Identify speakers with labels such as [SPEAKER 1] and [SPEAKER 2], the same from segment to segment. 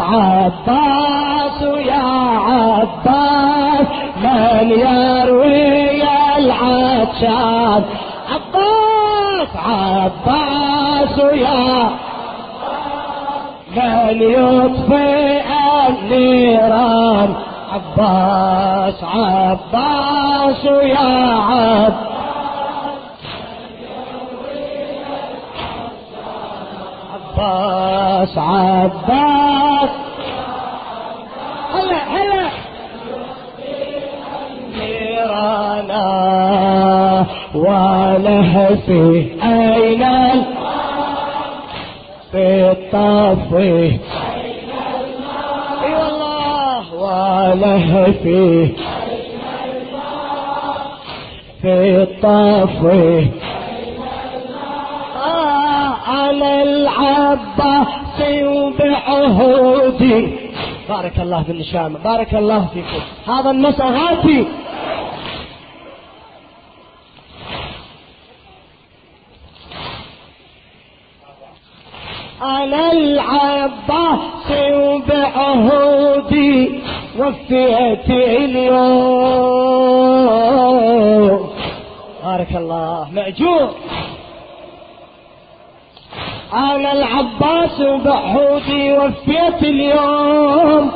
[SPEAKER 1] عباس عباس يا عباس من يروي العطشان عباس عباس يا من يطفئ النيران؟ عباس عباس يا عباس عباس عباس ولهفي أين في الطفي أي والله. ولهفي في الطفي على العباس وبعهودي. بارك الله في النشامة. بارك الله فيكم. هذا النص هاتي على العباس وبعهودي وفيت اليوم. بارك الله. مأجور. أنا العباس وبحودي وفيت اليوم.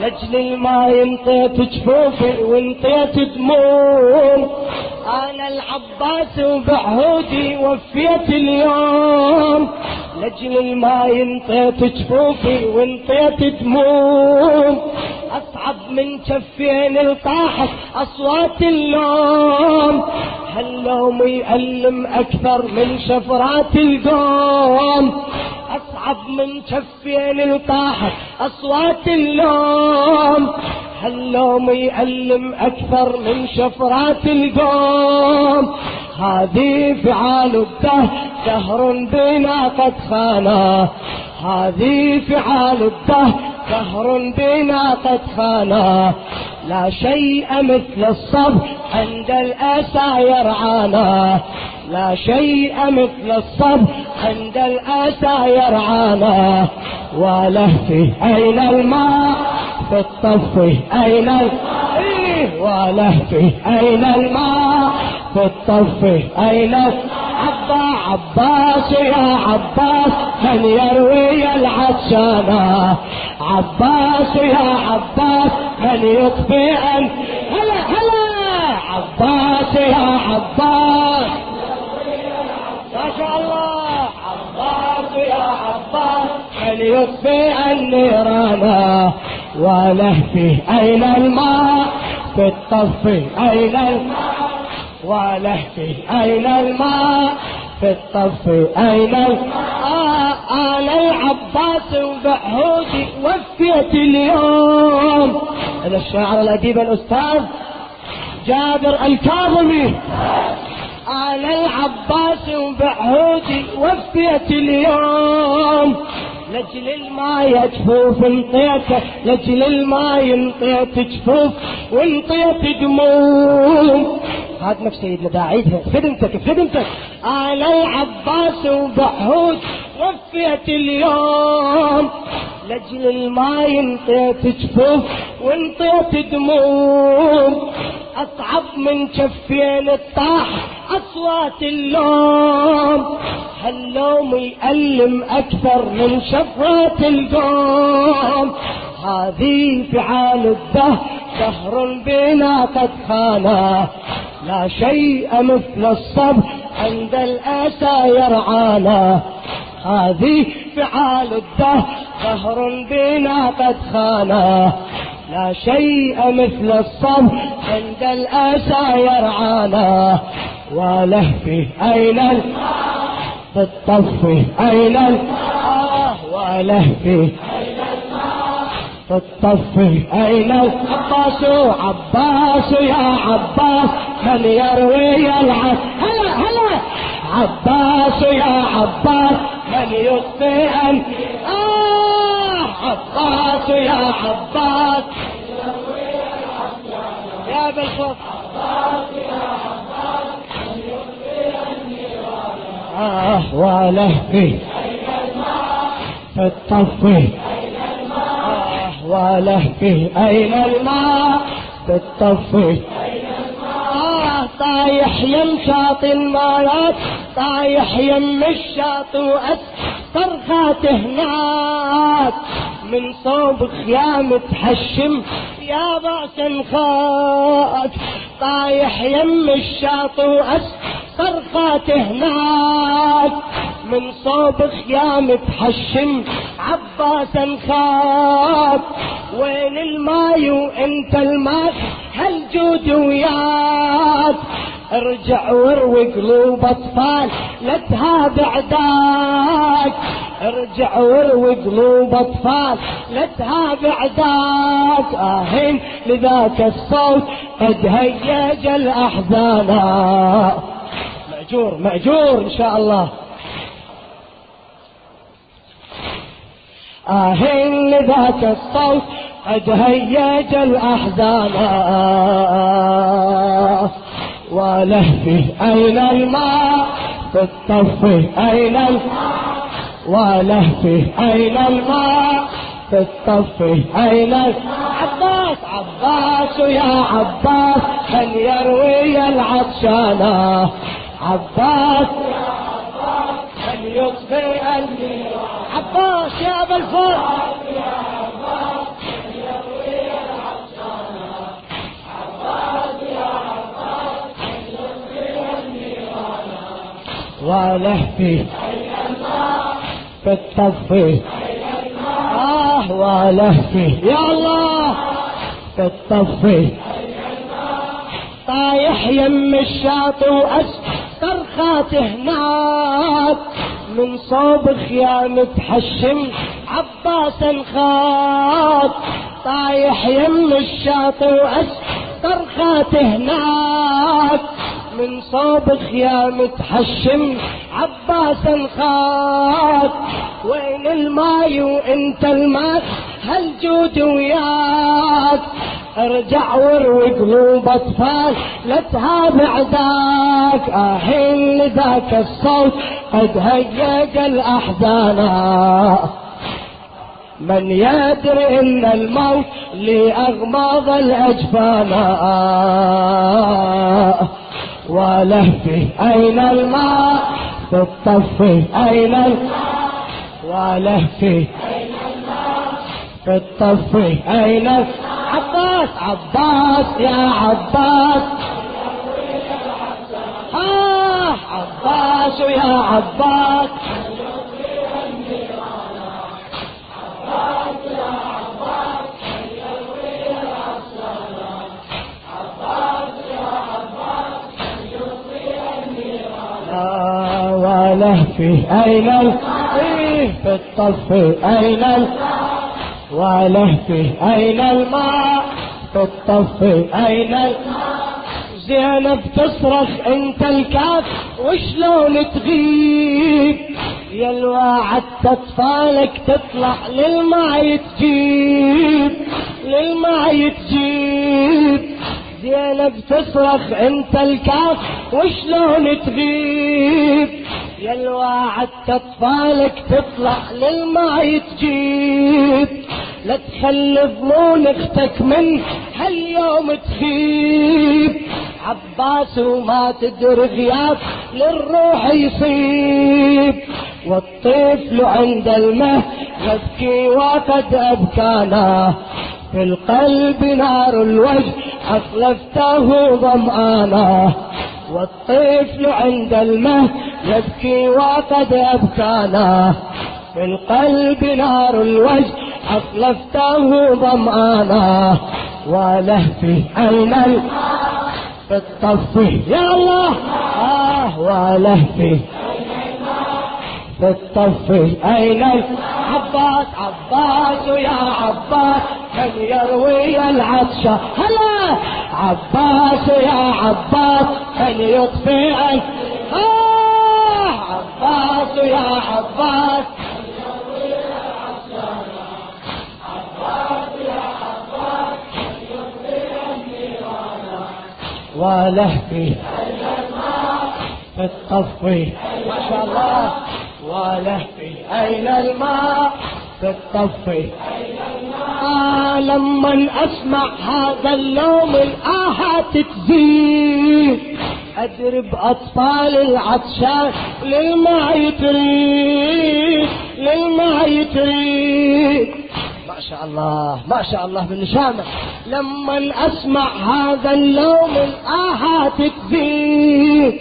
[SPEAKER 1] لاجل ما انطيت جفوفي وانطيت دموم. أنا العباس وبعهودي وفيت اليوم. لاجل ما انطيت جفوفي وانطيت دموم أصعب من كفين الطاحت أصوات اللوم. هاللوم يألم أكثر من شفرات القوم. أصعب من كفين الطاحت أصوات اللوم. هاللوم يألم أكثر من شفرات القوم. هذه فعال الدهر دهر بنا قد خانا هذه فعال الدهر دهر بنا قد خانا لا شيء مثل الصبر عند الأسى يرعانا. لا شيء مثل الصبر عند الأسى يرعانا. ولهفي أين الماء في الطف أين الماء إيه، ولهفي أين الماء في الطف أين عبا عباس يا عباس من يروي العطشانة عباس يا عباس من يطفئ هلا هلا! عباس يا عباس! ما شاء الله! عباس يا عباس من يطفئ النيران ولهفي أين الماء؟ في الطف أين الماء؟ ولهفي أين الماء؟ في الطف أين الماء؟ أنا العباس وبعهودي وفيت اليوم. هذا الشاعر الأديب الأستاذ جابر الكاظمي. أنا العباس وبعهودي وفيت اليوم. لجل الماء جفوف انطيته لجل الماء انطيت جفوف وانطيت دموم خادمك سيدنا داعيتها خدمتك خدمتك أنا العباس وبعهود وفيت اليوم. لجل الماء انطيت جفوف وانطيت دموم أصعب من كفين الطاح أصوات اللوم هاللوم يألم أكثر من شفرات القوم. هذه فعال الدهر دهر بنا قد خانا. لا شيء مثل الصبر عند الأسى يرعانا. هذه فعال الدهر دهر بنا قد خانا. لا شيء مثل الصبر عند الأسى يرعانا. ولهفي أين في الطف أين ولهفي في الطف أين العباس عباس يا عباس من يروي العس هلا هلا! عباس يا عباس من يطفئ آه! عباس يا عباس يا بالخوف آه ولهفي في الطف ولهفه. أين الماء؟ بالطفي آه طايح يم شاطئ المايات طايح يم الشاطئ وأسطرخات هناك. من صوب خيام تحشم يا بأس خاك. طايح يم الشاطئ وأسطرخات هناك. من صوب خيام تحشم عباسا خاف وين الماي وانت الماء؟ هالجود وياك. ارجع واروي قلوب أطفال لا تهاب عداك ارجع واروي قلوب أطفال لا تهاب عداك آهين لذاك الصوت قد هيج الأحزان. مأجور مأجور إن شاء الله. آهن ذاك الصوت قد هيج الأحزان. ولهفه أين الماء؟ في الطف أين الماء؟ ولهفه أين الماء؟ في الطف أين عباس عباس يا عباس من يروي العطشانة عباس يا عباس من يطفئ عباس يا أبا الفضل ولهفي في الطفي آه ولهفي يا الله في الطفي طايح يم الشاطئ وأسترخات هناك من صوب خيام تحشم عباسا خاط طايح يم الشاطئ وأسترخات هناك. من صوب خيام تحشم عباسا خاط وين الماي وإنت الماء؟ هالجود وياك. أرجع واروي قلوب اطفال لا تهاب عداك اهين ذاك الصوت قد هيج الأحزان. من يدري إن الموت لأغماض الأجفان. ولهفي أين الماء؟ في أين الماء؟ ولهفي في الطفي أين عباس عباس يا عباس. آه عباس يا عباس. ولهفي أين الطفي في الطفي أين ولهفي أين الماء في الطفي أين الماء؟ زينب تصرخ أنت الكاف وشلون تغيب؟ يا الواعد اطفالك تطلع للماء تجيب للماء تجيب. زينب تصرخ أنت الكاف وشلون تغيب؟ يا الواعد اطفالك تطلع للماء تجيب. لا تخلي ظنون أختك من هاليوم تخيب عباس وما تدري غياب للروح يصيب. والطفل عند المه يبكي وقد أبكانا. في القلب نار الوجه أصلفته ظمآنا والطفل عند المه يبكي وقد أبكانا في القلب نار الوجه أصلفته ظمآنا ولهفي أين في الطفي يا الله. آه ولهفي في الطفي أين عباس عباس يا عباس من يروي العطشة هلا! عباس يا عباس من يطفئ آه عباس يا عباس. ولهفي في الطفي ما شاء الله. ولهفي أين الماء؟ في الطفي لما أسمع هذا اللوم الاهات تزيد ادري باطفال العطشان للماء تريد للماء تريد ما شاء الله ما شاء الله بالنشامة لما أسمع هذا اللوم الاهات تزيد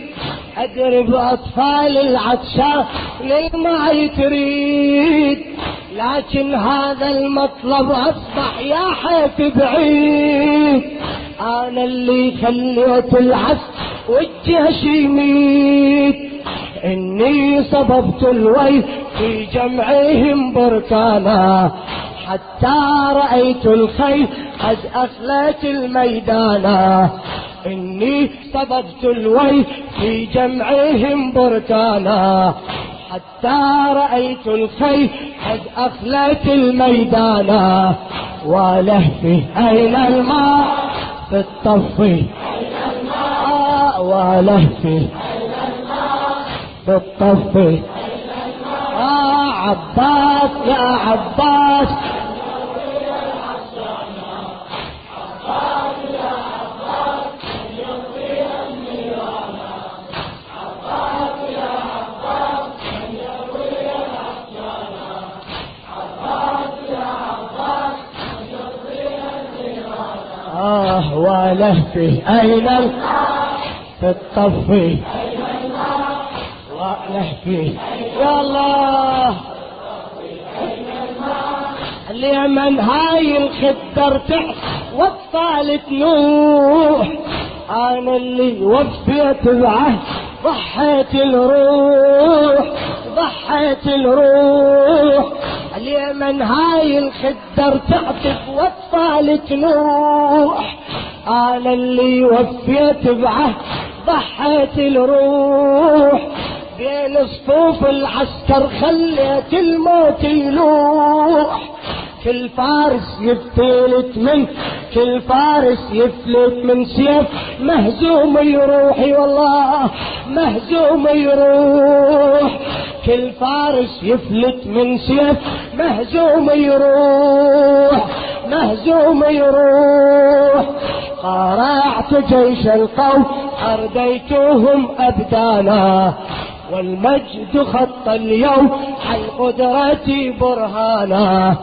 [SPEAKER 1] ادري باطفال العطشان للماء تريد لكن هذا المطلب أصبح يا حيف بعيد. أنا اللي خليت العس والجيش يميت إني سببت الويل في جمعهم بركانا. حتى رأيت الخيل قد أخلت الميدانا. إني سببت الويل في جمعهم بركانا. حتى رأيت الخيل قد أخلت الميدانا ولهفي أين الماء في الطفي ولهفي في الطفي آه عباس يا عباس. ولهفي أين في الطفي ولهفي يا الله. اليمن هاي الخدر تحت والثالث نوح. أنا اللي وفيت بعهد ضحيت الروح ضحيت الروح اليمن هاي الخدر تعطف والثالث نوح. أنا اللي وفيت بعهد ضحيت الروح. بين صفوف العسكر خليت الموت يلوح. كل فارس يفتلت من كل فارس يفلت من سيف. مهزوم يروح والله مهزوم يروح. كل فارس يفلت من سيف. مهزوم يروح مهزوم يروح. قارعت جيش القوم أرديتهم أبدانا. والمجد خط اليوم عن قدرتي برهانا.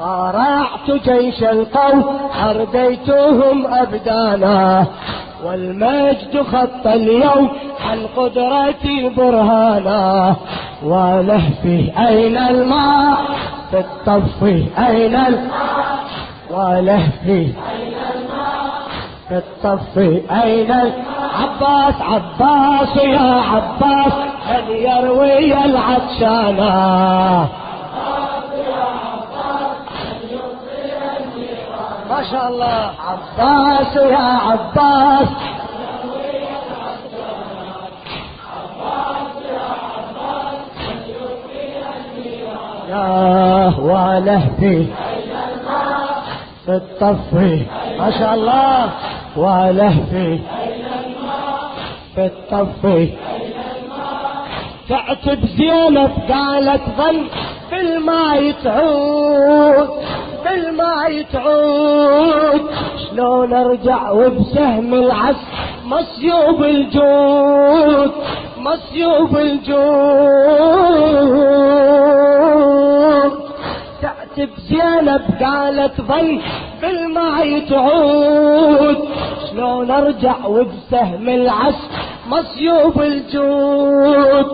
[SPEAKER 1] قارعت جيش القوم أرديتهم أبدانا. والمجد خط اليوم عن قدرتي برهانا. ولهفي أين الماء؟ في الطفي أين الماء؟ ولهفي في الطفي أين عباس عباس يا عباس من يروي العطشانة ما شاء الله. عباس يا عباس. يا ولهفي في الطفي ما شاء الله. ولهفي في الطفي تعتب زينب قالت ظل بالماء تعود بالماء تعود. شلون أرجع وبسهم العس مصيوب الجود مصيوب الجود. تعتب زينب قالت ظل بالماء تعود. شلون ارجع وبسهم العس مصيوب الجود.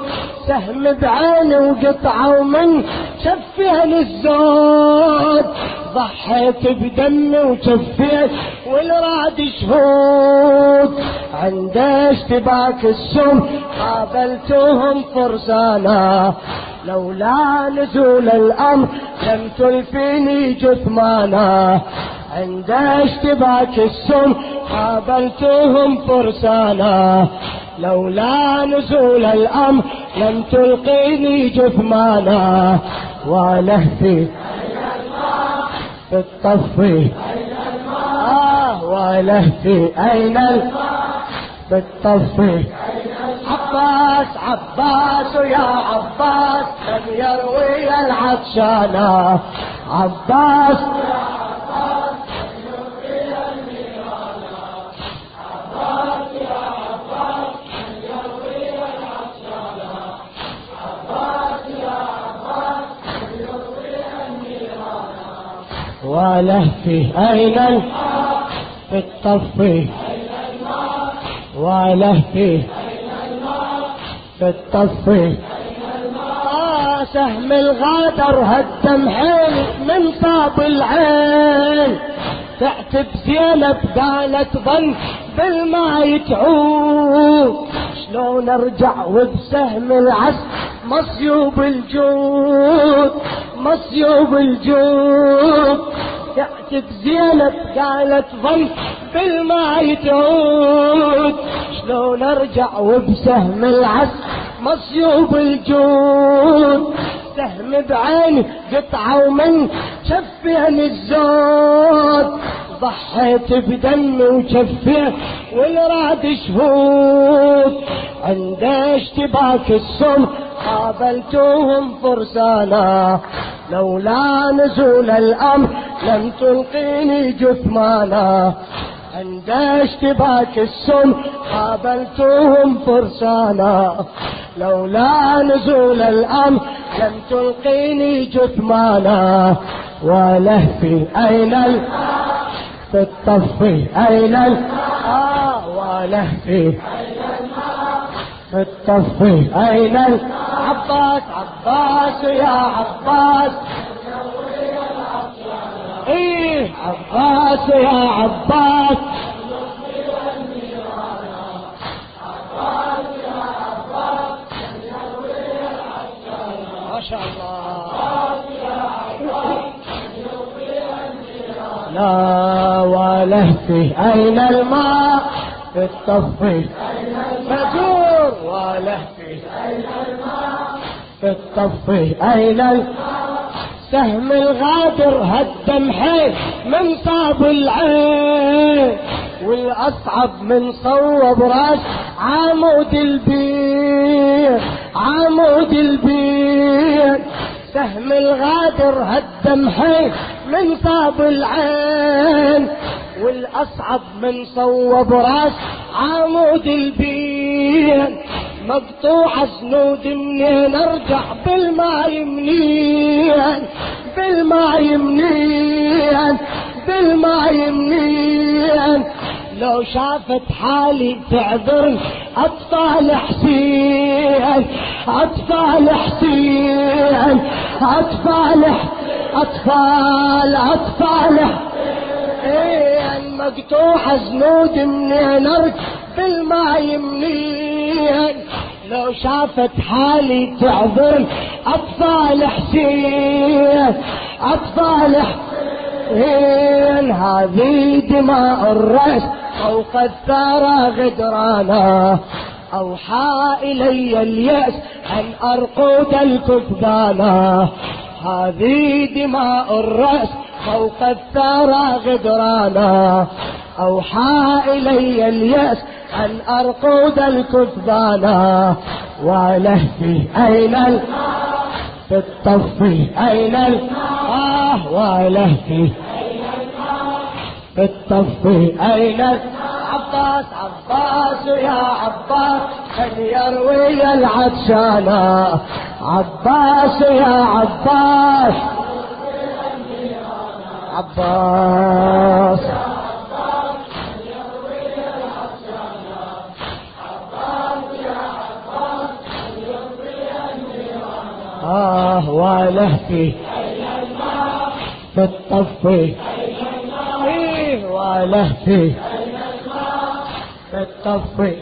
[SPEAKER 1] سهم بعيني وقطعه ومن شفين الزود ضحيت بدمي وشفيت والراد شهود. عند اشتباك السم قابلتهم فرسانا لولا نزول الأمر لم تلفيني جثمانا. عند اشتباك السم قابلتهم فرسانا. لولا نزول الأمر لم تلقيني جثمانا. ولهفي في الطفي آه ولهفي أين في الطفي عباس عباس يا عباس من يروي العطشانة عباس أين الطفي ولهفي في الطفي سهم الغادر هدم حيل من صاب العين. تعتب زينب قالت ظن بالماء تعود شلون أرجع وبسهم العس مصيوب الجود مصيوب الجود. تعتب زينب قالت ظل بالماء تعود. شلون أرجع وبسهم العس مصيوب الجود. سهم بعيني قطعة ومن شفين الزود. ضحيت بدمي وشفيت والراد شهود. عند اشتباك السم قابلتهم فرسانا. لولا نزول الأمر لم تلقيني جثمانا. عند اشتباك السم قابلتهم فرسانا. لولا نزول الأمر لم تلقيني جثمانا. ولهفي أين ال في الطفي أين ال آه ولهفي. في الطفي أين ال عباس عباس يا عباس. إيه عباس يا عباس. ما شاء الله. لا ولهفي أين الماء في الطفي فجور ولهفي في الطفي أين الماء سهم الغادر هدم حيل من صاب العين والأصعب من صوب راس عمود البير عمود البير سهم الغادر هدم حيل من صاب العين والأصعب من صوب راس عمود البير. مقطوع سنود منين ارجع بالماء منين بالماء منين بالماء منين لو شافت حالي تعذرني أطفال حسين أطفال حسين أطفال أطفال أطفال. حسين مقطوع زنود منين ارجع بالماء منين لو شافت حالي تعذرني أطفال حسين أطفال حسين. هذه دماء الرأس فوق الثرى غدرانا أوحى إلي اليأس أن أرقد الكثبانا هذه دماء الرأس فوق الثرى غدرانا أوحى إلي اليأس أن أرقد الكثبانا ولهفي أين في الطفي أين آه ولهفي في الطفي أين عباس عباس يا عباس من يروي العطشانة عباس يا عباس. عباس. آه ولهفي في الطفي. إيه ولهفي في الطفي.